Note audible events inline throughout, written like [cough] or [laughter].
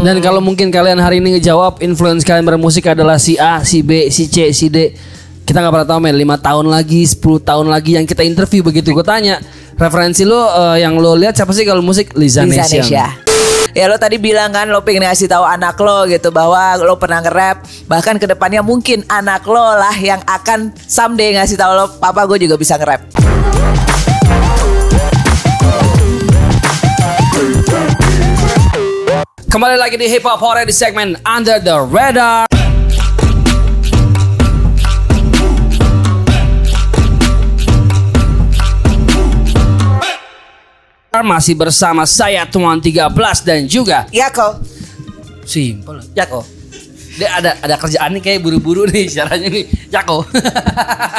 Dan kalau mungkin kalian hari ini ngejawab influence kalian bermusik adalah si A, si B, si C, si D. Kita nggak pernah tahu men 5 tahun lagi, 10 tahun lagi yang kita interview begitu gue tanya referensi lo eh, yang lo lihat siapa sih kalau musik Liza, Liza Nation. Nesya. Ya lo tadi bilang kan lo pengen ngasih tahu anak lo gitu bahwa lo pernah nge-rap bahkan ke depannya mungkin anak lo lah yang akan someday ngasih tahu lo papa gue juga bisa nge-rap. Kembali lagi di Hip Hop Hore di segmen Under the Radar. Masih bersama saya Tuan 13 dan juga Ya kok. Simpel. Jako. Dia ada ada kerjaan nih kayak buru-buru nih caranya nih. Jako.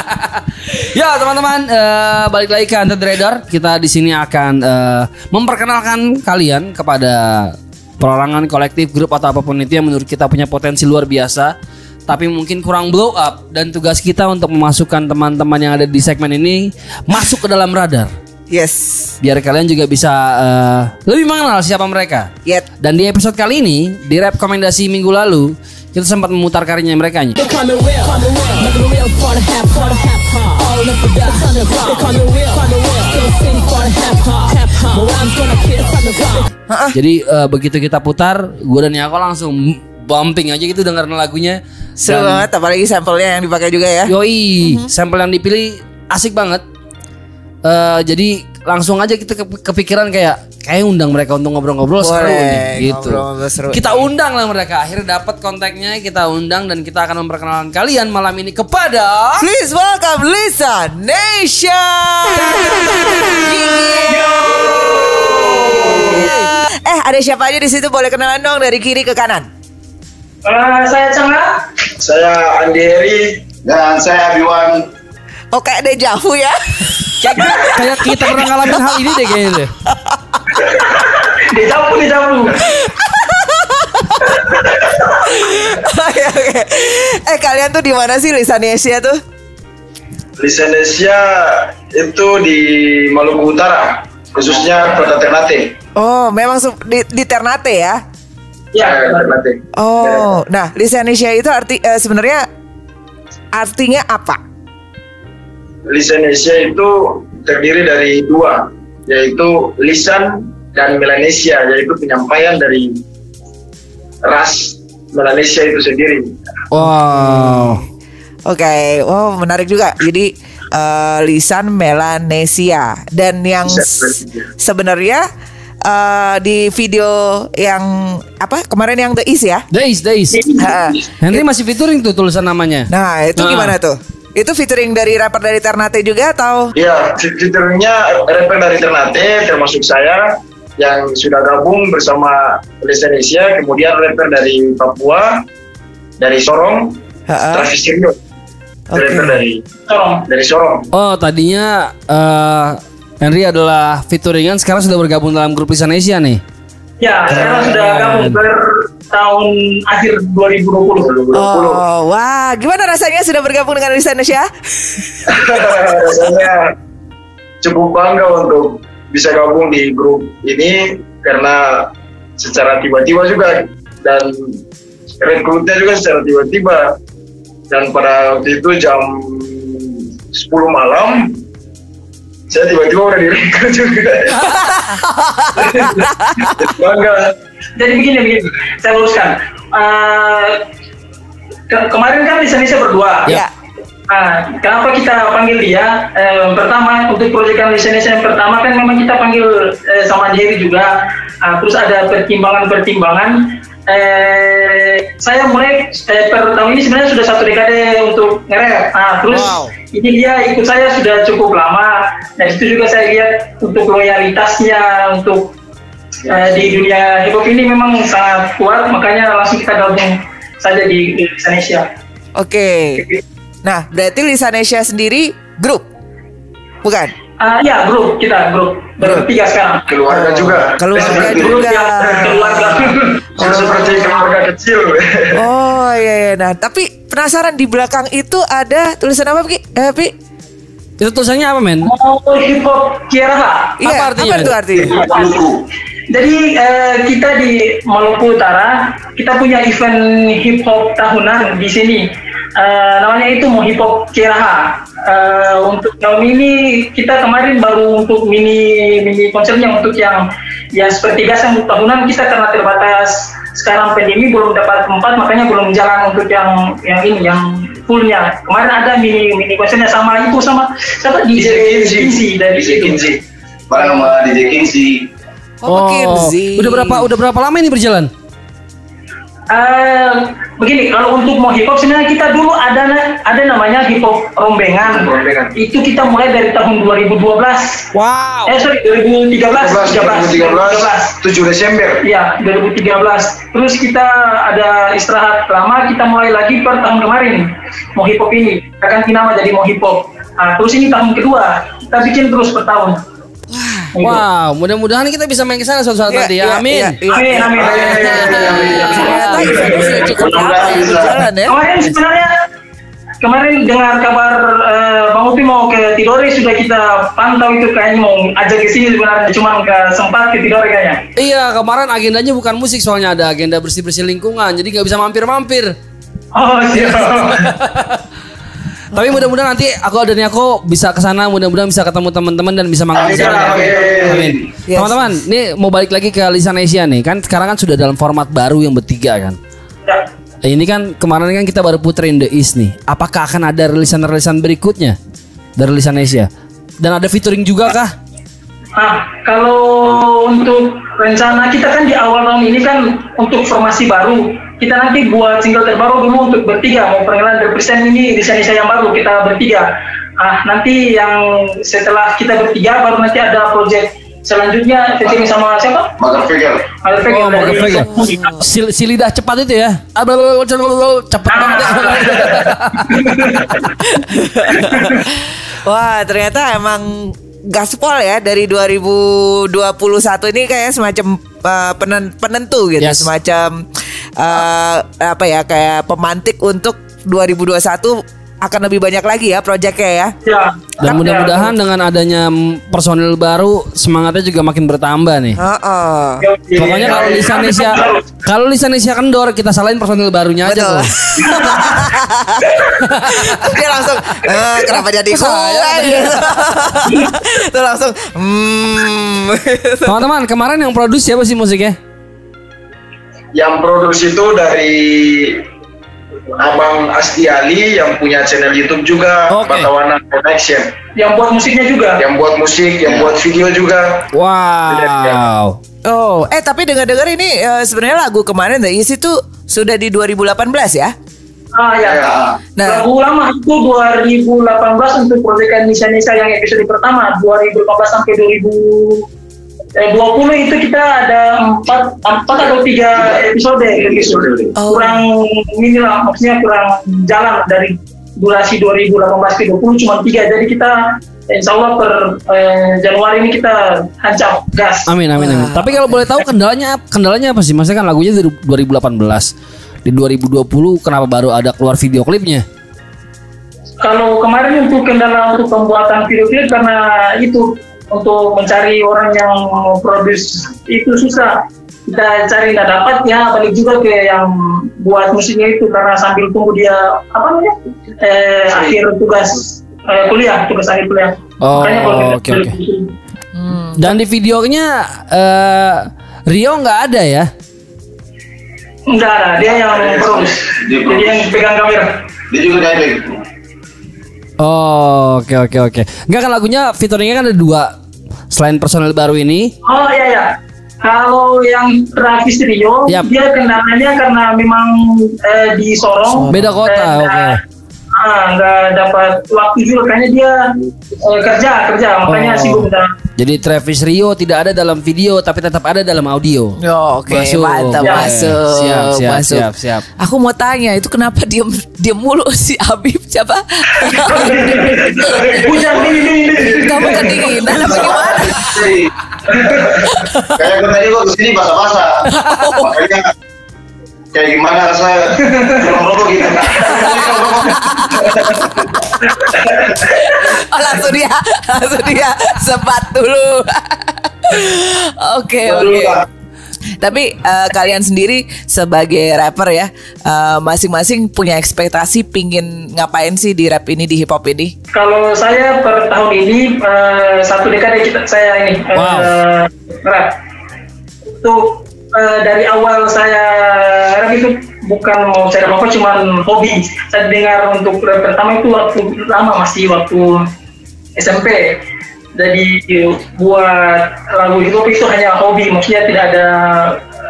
[laughs] ya teman-teman eh, balik lagi ke Under the Radar. Kita di sini akan eh, memperkenalkan kalian kepada perorangan kolektif grup atau apa pun itu yang menurut kita punya potensi luar biasa. Tapi mungkin kurang blow up. Dan tugas kita untuk memasukkan teman-teman yang ada di segmen ini masuk ke dalam radar. Yes. biar kalian juga bisa eh, lebih mengenal siapa mereka. Yet. dan di episode kali ini di rap rekomendasi minggu lalu kita sempat memutar karyanya mereka Jadi eh, begitu kita putar, gue dan Yako langsung bumping aja gitu dengerin lagunya. Seru Dan- banget apalagi sampelnya yang dipakai juga ya. Yoi, sampel yang dipilih asik banget. Eh, jadi langsung aja kita ke- kepikiran kayak kayak undang mereka untuk ngobrol-ngobrol seru nih, gitu. ngobrol-ngobrol seru. Kita undang lah mereka. Akhirnya dapat kontaknya, kita undang dan kita akan memperkenalkan kalian malam ini kepada Please welcome Lisa Nation. Eh ada siapa aja di situ boleh kenalan dong dari kiri ke kanan. Eh, saya Cengah. Saya Andi Heri dan saya Abiwan. Oh kayak deja vu ya. kayak, kayak kita pernah ngalamin hal ini deh kayaknya deh. Dicapu, dicapu. Oke oke. Eh kalian tuh di mana sih Lisa Nation tuh? Lisensia itu di Maluku Utara, khususnya Kota Ternate. Oh memang di, di Ternate ya. Ya, Ternate. Oh, nah listenesia itu arti eh, sebenarnya artinya apa? Lisensia itu terdiri dari dua, yaitu lisan dan Melanesia, yaitu penyampaian dari ras Melanesia itu sendiri. Wow. Oke, wow menarik juga. Jadi eh, lisan Melanesia dan yang sebenarnya eh, di video yang apa kemarin yang The East ya? Days, [laughs] days. Ha. Henry masih featuring tuh tulisan namanya. Nah itu Nah. gimana tuh? Itu featuring dari rapper dari Ternate juga atau? Ya, fiturnya rapper dari Ternate, termasuk saya yang sudah gabung bersama Lisensia, kemudian rapper dari Papua, dari Sorong, Ha-ha. Travis Sirio. Oke. Rapper dari Sorong. dari Sorong. Oh, tadinya eh Henry adalah featuringan sekarang sudah bergabung dalam grup Lisanesia nih. Ya, sekarang sudah gabung tahun akhir 2020. Oh, wah, gimana rasanya sudah bergabung dengan Listenesia? Rasanya cukup bangga untuk bisa gabung di grup ini karena secara tiba-tiba juga dan rekrutnya juga secara tiba-tiba dan pada waktu itu jam 10 malam saya tiba-tiba udah direkrut juga bangga Jadi begini, begini. Saya luruskan. Eh, ke- kemarin kan Indonesia berdua. Ya. Nah, kenapa kita panggil dia? Eh, pertama untuk proyekan Indonesia yang pertama kan memang kita panggil eh, sama Jerry juga. Ah, terus ada pertimbangan-pertimbangan. Eh, saya mulai eh, per tahun ini sebenarnya sudah satu dekade untuk nge-rap. Ah, terus Wow. ini dia ikut saya sudah cukup lama. Dan itu juga saya lihat untuk loyalitasnya untuk eh, di dunia hip hop ini memang sangat kuat. Makanya langsung kita gabung saja di Indonesia. Oke. Nah, berarti Lisanesia sendiri grup, bukan? Ah ya grup kita grup bertiga sekarang. keluarga Oh, juga keluarga Grup juga. yang keluarga. sudah seperti keluarga kecil Oh iya, iya. Nah, tapi penasaran di belakang itu ada tulisan apa, Pi? Eh, Pi? Itu tulisannya apa men? Mau hip hop Kiaraha. Iya, Apa artinya? Apa itu artinya? Jadi eh, kita di Maluku Utara kita punya event hip hop tahunan di sini. Eh, namanya itu mau hip hop Kiraha. Eh, untuk tahun ini kita kemarin baru untuk mini mini konsernya untuk yang ya seperti biasa untuk tahunan kita karena terbatas sekarang pandemi belum dapat tempat makanya belum jalan untuk yang yang ini yang fullnya. Kemarin ada mini mini konsernya sama itu sama siapa DJ Kinsey dari DJ situ. Kinsey. Bareng sama DJ Kinsey. Oh, Kinsey. udah berapa udah berapa lama ini berjalan? Eh, begini, kalau untuk mau hip hop sebenarnya kita dulu ada ada namanya hip hop rombengan. Rombengan. Itu kita mulai dari tahun 2012. Wow. Eh sorry 2013. 2013, 7 Desember. Iya, 2013. Terus kita ada istirahat lama, kita mulai lagi per tahun kemarin. Mau hip hop ini, kita ganti nama jadi mau hip hop. Nah, terus ini tahun kedua, kita bikin terus per tahun. Gitu. Wow, mudah-mudahan kita bisa main ke sana suatu saat Iya, nanti iya, ya. Amin. iya, iya. Amin, amin, amin. Ternyata sudah cukup lama ya berjalan ya. Kemarin sebenarnya kemarin dengar kabar eh, Bang Upi mau ke Tidore sudah kita pantau itu kayaknya mau ajak ke sini sebenarnya cuma nggak sempat ke Tidore kayaknya. Iya, kemarin agendanya bukan musik soalnya ada agenda bersih-bersih lingkungan, jadi nggak bisa mampir-mampir. Oh siap. [laughs] Tapi [laughs] mudah-mudahan nanti aku dan aku bisa ke sana, mudah-mudahan bisa ketemu teman-teman dan bisa di sana. Amin. Amin. Yes. Teman-teman, ini mau balik lagi ke Lisan Asia nih. Kan sekarang kan sudah dalam format baru yang bertiga kan. Ya. Ini kan kemarin kan kita baru puterin The East nih. Apakah akan ada rilisan-rilisan berikutnya dari Lisan Asia? Dan ada featuring juga kah? Nah, kalau untuk rencana kita kan di awal tahun ini kan untuk formasi baru. Kita nanti buat single terbaru dulu untuk bertiga. Mau perkenalan represent ini di Indonesia yang baru kita bertiga. Ah, nanti yang setelah kita bertiga baru nanti ada project selanjutnya featuring sama siapa? Magar Figure. Ada Oh, mau ke Vega. Si, si lidah cepat itu ya. Cepat banget. [laughs] Wah, ternyata emang gaspol ya dari 2021 ini kayak semacam uh, penen- penentu gitu, Yes. semacam uh, apa ya kayak pemantik untuk 2021 akan lebih banyak lagi ya proyeknya ya. Ya. Dan mudah-mudahan dengan adanya personil baru semangatnya juga makin bertambah nih. Heeh. Pokoknya kalau Lisan Asia kalau Lisan Asia kendor kita salahin personil barunya aja Betul. kok. [laughs] Dia langsung eh, kenapa jadi saya. Tuh [laughs] langsung hmm. Teman-teman, kemarin yang produce siapa sih musiknya? Yang produksi itu dari Abang Asti Ali yang punya channel YouTube juga, Oke. Batawana Connection. Yang buat musiknya juga. Yang buat musik, yang buat video juga. Wow. Oh, eh tapi dengar-dengar ini eh, sebenarnya lagu kemarin The East itu sudah di 2018 ya? Ah ya. Ya. Nah. Lagu lama itu 2018 untuk proyek Indonesia yang episode pertama 2015 sampai 2000 eh, 20 itu kita ada empat empat atau tiga episode episode Oh. kurang ini lah maksudnya kurang jalan dari durasi 2018 ke 20 cuma tiga jadi kita Insya Allah per eh, Januari ini kita hancap gas. Amin amin amin. Tapi kalau boleh tahu kendalanya kendalanya apa sih? Maksudnya kan lagunya dari 2018. Di 2020 kenapa baru ada keluar video klipnya? Kalau kemarin untuk kendala untuk pembuatan video klip karena itu untuk mencari orang yang produce itu susah. Kita cari nggak dapat ya balik juga ke yang buat musiknya itu karena sambil tunggu dia apa namanya eh, akhir tugas eh, kuliah tugas akhir kuliah. Oh, Makanya kalau kita- oke, oke. Dan di videonya eh, Rio nggak ada ya? Enggak ada, dia yang produce. Dia Jadi yang pegang kamera. Dia juga dari Oh, oke oke oke. Enggak kan lagunya featuringnya kan ada dua. Selain personel baru ini, Oh iya ya. Kalau yang Travis Rio, Yap. dia kendalanya karena memang eh, di Sorong. Beda kota, Eh, oke. nggak- Ah, nggak dapat waktu juga, kayaknya dia eh, kerja kerja, makanya Oh. sibuk dah. jadi Travis Rio tidak ada dalam video tapi tetap ada dalam audio. Yo, oke, Masuk. mantap, Ya. masuk, Siap, siap, masuk. siap, siap. Aku mau tanya, itu kenapa dia dia mulu si Habib siapa? Hujan [laughs] ini ini ini. Kamu kedinginan apa gimana? Kayak gue tadi gue ke sini basah-basah. [laughs] kayak gimana rasa kurang rokok gitu. Oh langsung dia, langsung dia sebat dulu. Oke oke. Tapi eh, kalian sendiri sebagai rapper ya, eh, masing-masing punya ekspektasi pingin ngapain sih di rap ini di hip hop ini? Kalau saya per tahun ini eh, satu dekade kita saya ini eh, Wow. rap. Untuk eh, dari awal saya rap itu bukan mau cari apa cuman hobi. Saya dengar untuk rap pertama itu waktu lama masih waktu SMP. Jadi buat lagu itu itu hanya hobi, maksudnya tidak ada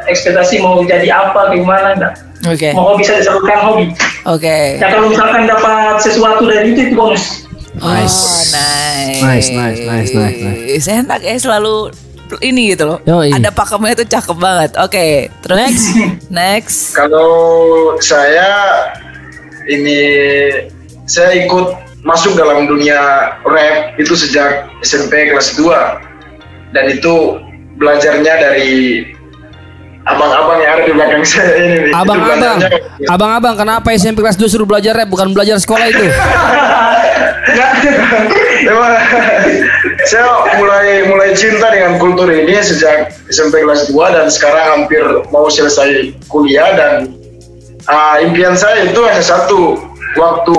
ekspektasi mau jadi apa, gimana enggak. Oke. Mau hobi saya disalurkan hobi. Oke. Ya kalau misalkan dapat sesuatu dari itu itu bonus. Nice. Oh, nice. Nice, nice, nice, nice, nice. Enak ya selalu ini gitu loh. Yoi. Ada pakemnya itu cakep banget. Oke, terus next. [laughs] next. Kalau saya ini saya ikut masuk dalam dunia rap itu sejak SMP kelas 2 dan itu belajarnya dari abang-abang yang ada di belakang saya ini. nih. Abang-abang, abang-abang, kenapa SMP kelas 2 suruh belajar rap bukan belajar sekolah itu? [laughs] Memang saya mulai mulai cinta dengan kultur ini sejak SMP kelas 2 dan sekarang hampir mau selesai kuliah dan ah, impian saya itu hanya satu. Waktu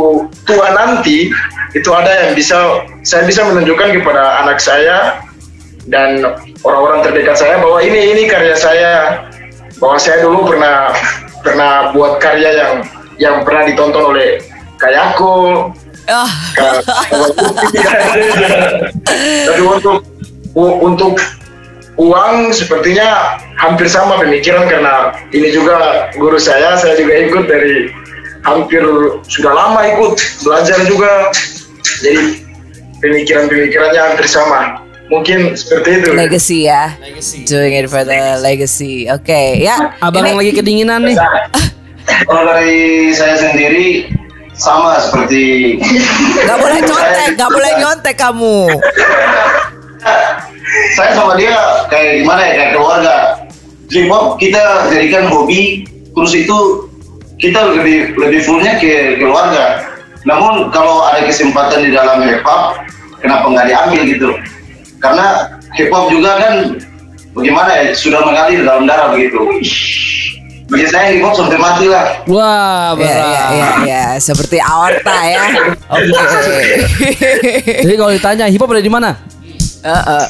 tua nanti itu ada yang bisa saya bisa menunjukkan kepada anak saya dan orang-orang terdekat saya bahwa ini ini karya saya. Bahwa saya dulu pernah pernah buat karya yang yang pernah ditonton oleh Kayako Oh, tapi untuk untuk uang sepertinya hampir sama pemikiran karena ini juga guru saya, saya juga ikut dari hampir sudah lama ikut belajar juga. Jadi pemikiran-pemikirannya hampir sama. Mungkin seperti itu. legacy ya. Doing it for the legacy. Oke, ya. Abang Ini- yang lagi kedinginan nih. Kalau dari saya sendiri sama seperti Gak boleh [laughs] nyontek, gak boleh nyontek kamu. [laughs] saya sama dia kayak gimana ya kayak keluarga. Hip hop kita jadikan hobi terus itu kita lebih lebih fullnya ke keluarga. Namun kalau ada kesempatan di dalam hip hop kenapa nggak diambil gitu? Karena hip hop juga kan bagaimana ya sudah mengalir dalam darah begitu bagi saya hip hop sampai mati lah Wah, Ya, berat. ya, ya, ya, seperti aorta ya. [laughs] Oke. Jadi kalau ditanya hip hop ada di mana? Nah, [laughs]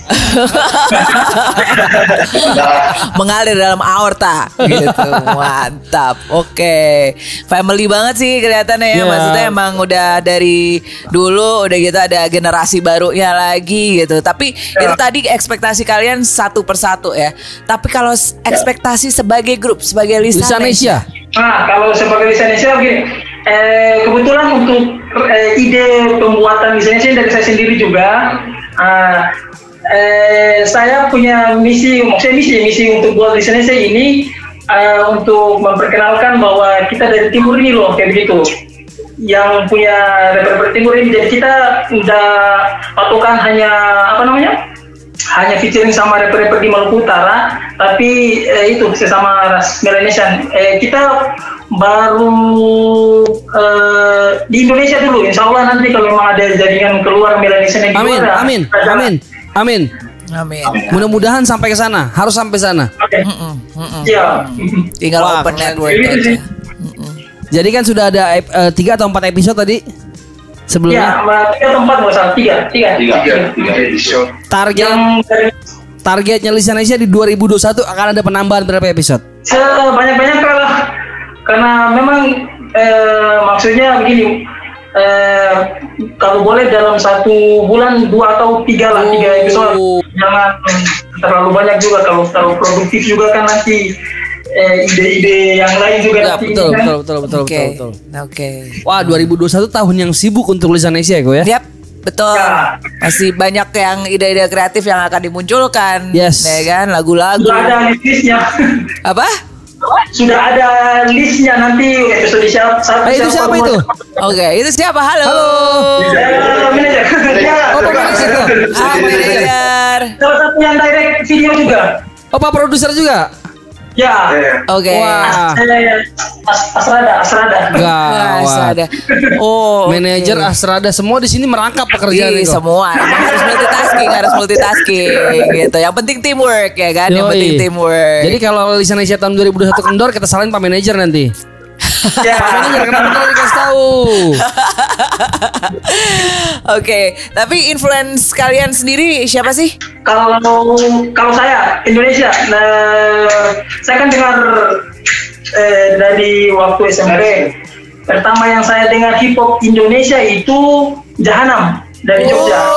mengalir dalam aorta. Gitu. Mantap. Oke. Family banget sih kelihatannya ya. Iya. maksudnya emang udah dari dulu udah gitu ada generasi barunya lagi gitu. Tapi itu tadi ekspektasi kalian satu persatu ya. Tapi kalau s- ekspektasi sebagai grup sebagai Lisa lisan Nesia. Nah, kalau sebagai desainer saya begini, eh, kebetulan untuk eh, ide pembuatan desainer saya dari saya sendiri juga. Ah, eh, saya punya misi, maksudnya misi, misi untuk buat saya ini eh, untuk memperkenalkan bahwa kita dari timur ini loh kayak begitu. Yang punya rapper timur ini, jadi kita udah patokan hanya apa namanya? Hanya featuring sama rapper-rapper di Maluku Utara, tapi eh, itu sesama ras Melanesian. Eh, kita baru eh, di Indonesia dulu, Insya Allah nanti kalau memang ada jaringan keluar Melanesian yang di Amin, luar, amin, jalan. amin, amin. amin Mudah-mudahan sampai ke sana, harus sampai sana. Oke, ya. tinggal Wah, open network aja. Jadi kan sudah ada eh, tiga atau empat episode tadi sebelumnya. Tiga tempat nggak salah, tiga, tiga, tiga tiga. episode. Target Yang dari targetnya Lisa Nesia di 2021 akan ada penambahan berapa episode? sebanyak-banyak kalau karena memang eh, maksudnya begini eh, kalau boleh dalam satu bulan dua atau tiga lah tiga episode. Oh. jangan terlalu banyak juga kalau terlalu produktif juga kan nanti eh, ide-ide yang lain juga Ya, nanti betul, kan. betul, betul, betul, oke betul, betul. oke Wah, 2021 tahun yang sibuk untuk Lisa Nesia ya, ya? Yap, betul. Ya. Masih banyak yang ide-ide kreatif yang akan dimunculkan. Yes. Ya kan, lagu-lagu. sudah ada listnya Apa? sudah ada listnya nanti episode siapa siapa, Eh, itu siapa itu? Oke, itu siapa? Halo. Halo. Eh, manajer ya Oh, Pak manajer. Ah, manajer. salah satu yang direct video juga Oh, Pak produser juga? Ya. Oke. Wah, Eh, As- Asrada, Asrada. Wah, gawat. ada. Oh, [laughs] oke. Manajer Astrada semua di sini merangkap pekerjaan Ih, itu. semua Emang harus multitasking, harus multitasking gitu. Yang penting teamwork ya kan, yang Yoi. penting teamwork. Jadi kalau Lisan Asia tahun 2021 kendor kita salahin Pak Manajer nanti. [laughs] Ya. Pak Manajer kenapa kendor dikasih tahu. [laughs] Oke, tapi influence kalian sendiri siapa sih? Kalau kalau saya Indonesia, nah, saya kan dengar eh, dari waktu SMP. Pertama yang saya dengar hip hop Indonesia itu Jahanam dari Jogja. [laughs]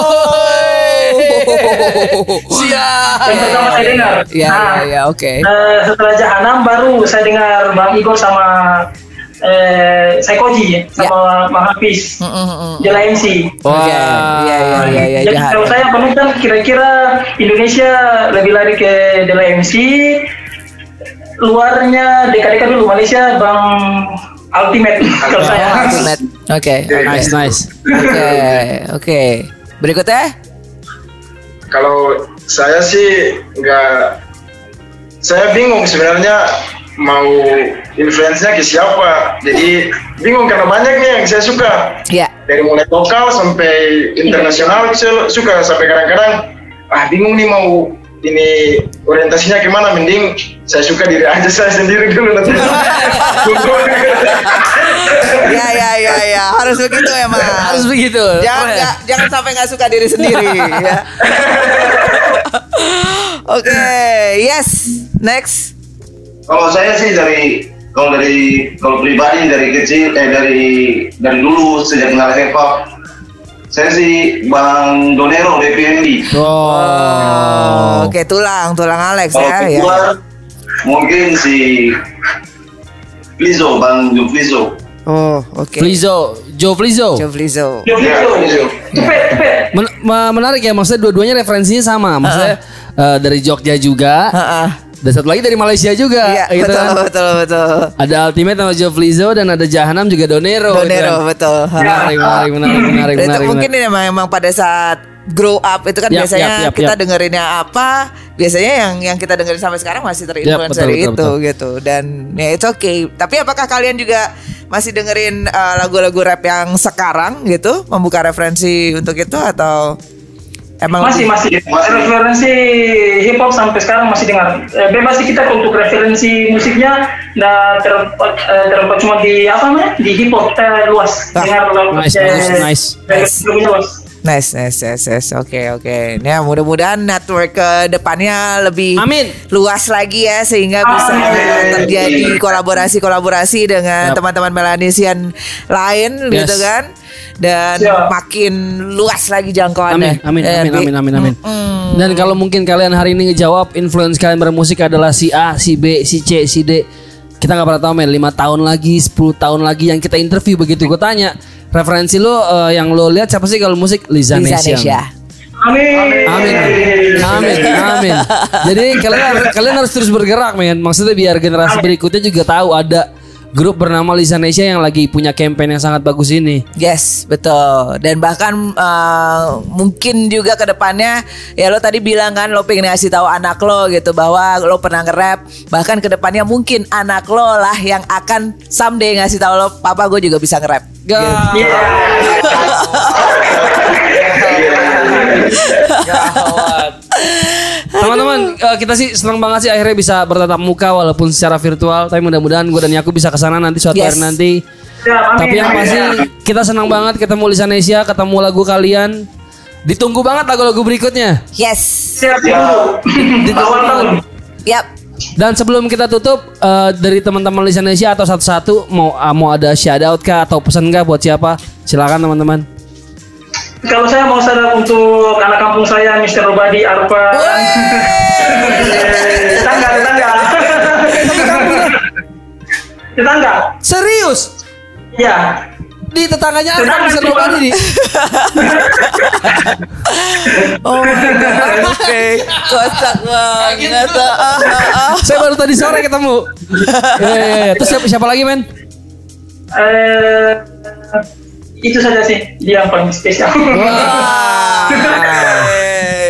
Siap. Yang pertama saya dengar. Ya, Nah, ya, ya, oke. eh, setelah Jahanam baru saya dengar Bang Igor sama eh, Saikoji sama Bang Hafiz. Mm, mm, mm. Jela MC. Oke, iya, iya, iya, iya, Jadi kalau saya penonton kira-kira Indonesia lebih lari ke Dela MC, luarnya deka-deka dulu Malaysia Bang Ultimate [laughs] kalau saya. Ultimate. Oke, oke. Nice, nice. Oke, oke. Berikutnya? kalau saya sih nggak saya bingung sebenarnya mau influence-nya ke siapa jadi bingung karena banyak nih yang saya suka Ya. dari mulai lokal sampai internasional saya suka sampai kadang-kadang ah bingung nih mau ini orientasinya ke mana mending saya suka diri aja saya sendiri dulu nanti Ya, ya, ya, ya. Harus begitu emang. Harus begitu. Jangan, nggak- jangan sampai nggak suka diri sendiri. [laughs] ya. Oke, yes. Next. Kalau saya sih dari kalau dari kalau pribadi dari kecil eh dari dari dulu sejak kenal hip hop saya sih Bang Donero DPND. Oh. Oke, tulang, tulang Alex Kalau ya. ya. kedua mungkin si Flizzo, Bang Jo Flizzo. Oh, oke. Flizzo, Joe Flizzo. Joe Flizzo. Yo, Ya, yo, Flizzo. cepet, cepet. Men- me- menarik ya maksudnya dua-duanya referensinya sama. Maksudnya eh, dari Jogja juga. Heeh. Dan satu lagi dari Malaysia juga. Iya, gitu betul, kan. betul, betul. Ada Ultimate sama Joe Flizzo dan ada Jahanam juga Donero. gitu Donero, kan. betul. Menarik, menarik, menarik, [laughs] menarik, Dan itu menarik. mungkin ini emang, emang pada saat grow up itu kan Yap, biasanya yap, yap, kita yap. dengerinnya apa biasanya yang yang kita dengerin sampai sekarang masih terinfluence Yap, betul, dari betul, itu betul. gitu dan ya it's okay tapi apakah kalian juga masih dengerin uh, lagu-lagu rap yang sekarang gitu membuka referensi untuk itu atau emang Masih, masih. Referensi hip hop sampai sekarang masih dengar. Eh, bebas sih kita untuk referensi musiknya nggak terpaut, eh, terpaut cuma di apa namanya di hip hop kita luas Ah, dengar nice, eh, nice, nice. lagunya luas. Nice, nice, nice, nice. Oke, oke. Ya, mudah-mudahan network ke depannya lebih Amin. luas lagi ya sehingga bisa Amin. terjadi kolaborasi-kolaborasi dengan teman-teman Melanesian lain Yes. gitu kan. Dan Siap. makin luas lagi jangkauannya. Amin, amin, amin, amin, amin, amin. Mm-mm. Dan kalau mungkin kalian hari ini ngejawab influence kalian bermusik adalah si A, si B, si C, si D. Kita nggak pernah tahu men, 5 tahun lagi, 10 tahun lagi yang kita interview begitu gue tanya referensi lo eh, yang lo lihat siapa sih kalau musik Liza Liza Nation. Nesya. Amin. Amin, amin, amin. Jadi kalian kalian harus terus bergerak, men. Maksudnya biar generasi berikutnya juga tahu ada grup bernama Liza Nesya yang lagi punya campaign yang sangat bagus ini. Yes, betul. Dan bahkan uh, mungkin juga ke depannya ya lo tadi bilang kan lo pengen ngasih tahu anak lo gitu bahwa lo pernah nge-rap. Bahkan ke depannya mungkin anak lo lah yang akan someday ngasih tahu lo papa gue juga bisa nge-rap. Gak. Iya. [laughs] Teman-teman, eh, kita sih senang banget sih akhirnya bisa bertatap muka walaupun secara virtual. Tapi mudah-mudahan gue dan Yaku bisa ke sana nanti suatu Yes. hari nanti. Amin, Tapi yang pasti kita senang banget ketemu Liza Nesya, ketemu lagu kalian. Ditunggu banget lagu-lagu berikutnya. Yes. Siap dulu. Awal tahun. Yap. Dan sebelum kita tutup eh, dari teman-teman Nesya atau satu-satu mau ah, mau ada shout out kah atau pesan kah buat siapa? Silakan teman-teman. Kalau saya mau sadar untuk anak kampung saya, Mr. Robadi, Arfa. Eh, Tetangga, tetangga. Tetangga. Serius? Ya. Di tetangganya Tetangga cuma- Robadi nih? [laughs] Oh my god. Oke. Kocak banget. Ah, ah, ah. Saya baru tadi sore ketemu. [laughs] Iya, iya, iya. Terus siapa, siapa lagi men? Eh, itu saja sih dia yang paling spesial. Oke. [laughs]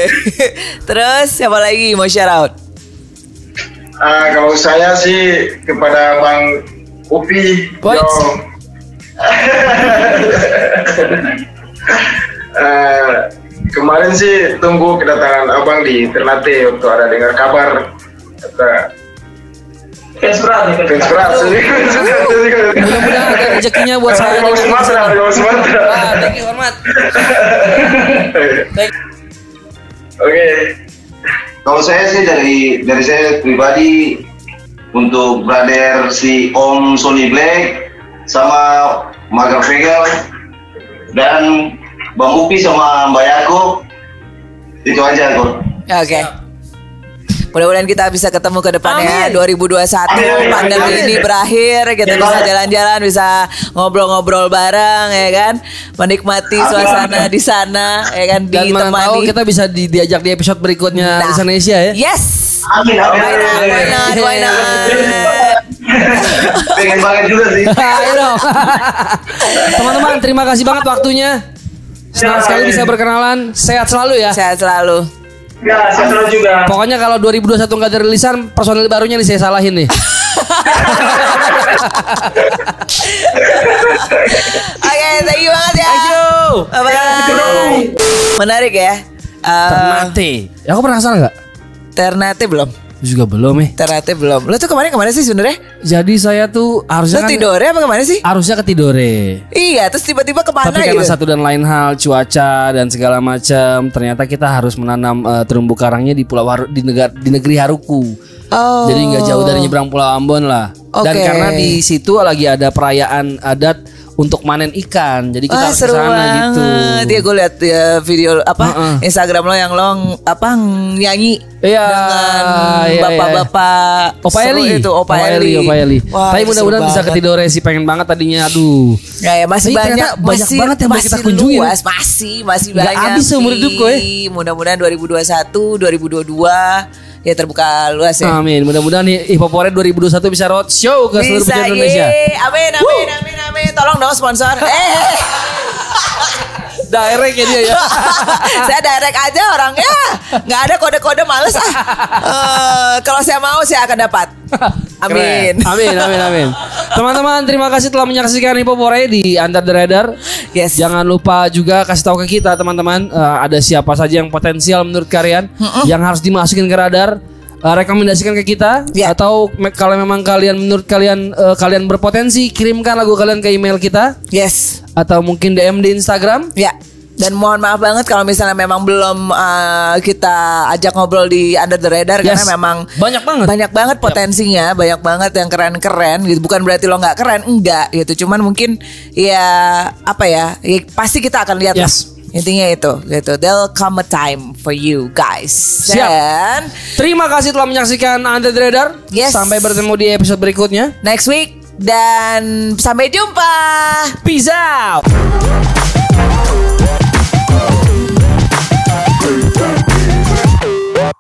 [laughs] Terus siapa lagi mau shout out? Ah, kalau saya sih kepada Bang Upi, Wait. yo. Eh, [laughs] kemarin sih tunggu kedatangan abang di Ternate untuk ada dengar kabar kata Fans berat nih. fans berat sih. Mudah-mudahan ada rezekinya buat saya. Dari Sumatera, dari Sumatera. Ah, thank you, hormat. Oke, Kalau saya sih dari dari saya pribadi untuk brother si Om Sony Black sama Magar Vegel dan Bang Upi sama Mbak Yako itu aja kok. Oke. Mudah-mudahan kita bisa ketemu ke depannya 2021 Amin. pandemi Amin. ini berakhir kita Amin. bisa jalan-jalan bisa ngobrol-ngobrol bareng ya kan menikmati suasana di sana ya kan Dan mana tahu ditemani kita bisa di- diajak di episode berikutnya Nah. Indonesia ya. yes amin, amin. [laughs] Pengen banget juga sih. [laughs] Ayo dong. Teman-teman, terima kasih banget waktunya. Senang sekali bisa berkenalan. Sehat selalu ya. sehat selalu Ya, saya selalu juga. Pokoknya kalau 2021 nggak ada rilisan, personil barunya nih saya salahin nih. [laughs] oke thank you banget ya Thank you. bye bye menarik ya Eh, Ternate. Ya, aku penasaran nggak? Ternate belum juga belum nih. Ternate belum lo tuh kemarin ke mana sih sebenarnya Jadi saya tuh harusnya lo kan tidurnya apa ke mana sih harusnya ke Tidore. Iya, terus tiba-tiba ke mana Tapi karena gitu? satu dan lain hal cuaca dan segala macam, ternyata kita harus menanam eh, terumbu karangnya di Pulau Haru, di negara di negeri Haruku. Oh. Jadi nggak jauh dari nyebrang Pulau Ambon lah. Dan Oke. karena di situ lagi ada perayaan adat untuk manen ikan, jadi kita Wah, harus seru ke sana banget. gitu. Dia gue liat ya, video apa Heeh. Instagram lo yang lo ng- apa nyanyi Iya, dengan iya, bapak-bapak Opa seru Eli, itu Opa, Eli. Opa Eli. Wah, Tapi mudah-mudahan bisa ke. Tidore sih, pengen banget tadinya. Aduh. Ya, ya masih Tapi banyak banyak masih, banget yang mau kita masih kunjungin. luas, masih masih Nggak banyak. habis seumur hidup gue. Mudah-mudahan 2021, 2022 ya terbuka luas ya. Amin. Mudah-mudahan Hop Parade 2021 bisa roadshow ke seluruh Bisa, penjuru Indonesia. Amin, amin, amin, amin. Tolong dong sponsor. Eh. Direct ya dia [laughs] ya. saya direct aja orangnya nggak ada kode-kode males ah Eh, kalau saya mau saya akan dapat [laughs] amin Keren. Amin, amin, amin. Teman-teman, terima kasih telah menyaksikan Hip Hop Parade di Under the Radar. yes Jangan lupa juga kasih tahu ke kita teman-teman eh, ada siapa saja yang potensial menurut kalian yang harus dimasukin ke radar. Eh, rekomendasikan ke kita Ya. atau me- kalau memang kalian menurut kalian eh, kalian berpotensi kirimkan lagu kalian ke email kita yes atau mungkin DM di Instagram. ya dan mohon maaf banget kalau misalnya memang belum eh, kita ajak ngobrol di under the radar Yes. karena memang Banyak banget. banyak banget potensinya banyak banget yang keren-keren gitu bukan berarti lo nggak keren enggak gitu cuman mungkin ya apa ya, ya pasti kita akan lihat lah. Intinya itu gitu there'll come a time for you guys Siap. dan Terima kasih telah menyaksikan Under the Radar. Yes. Sampai bertemu di episode berikutnya. next week dan sampai jumpa Peace out.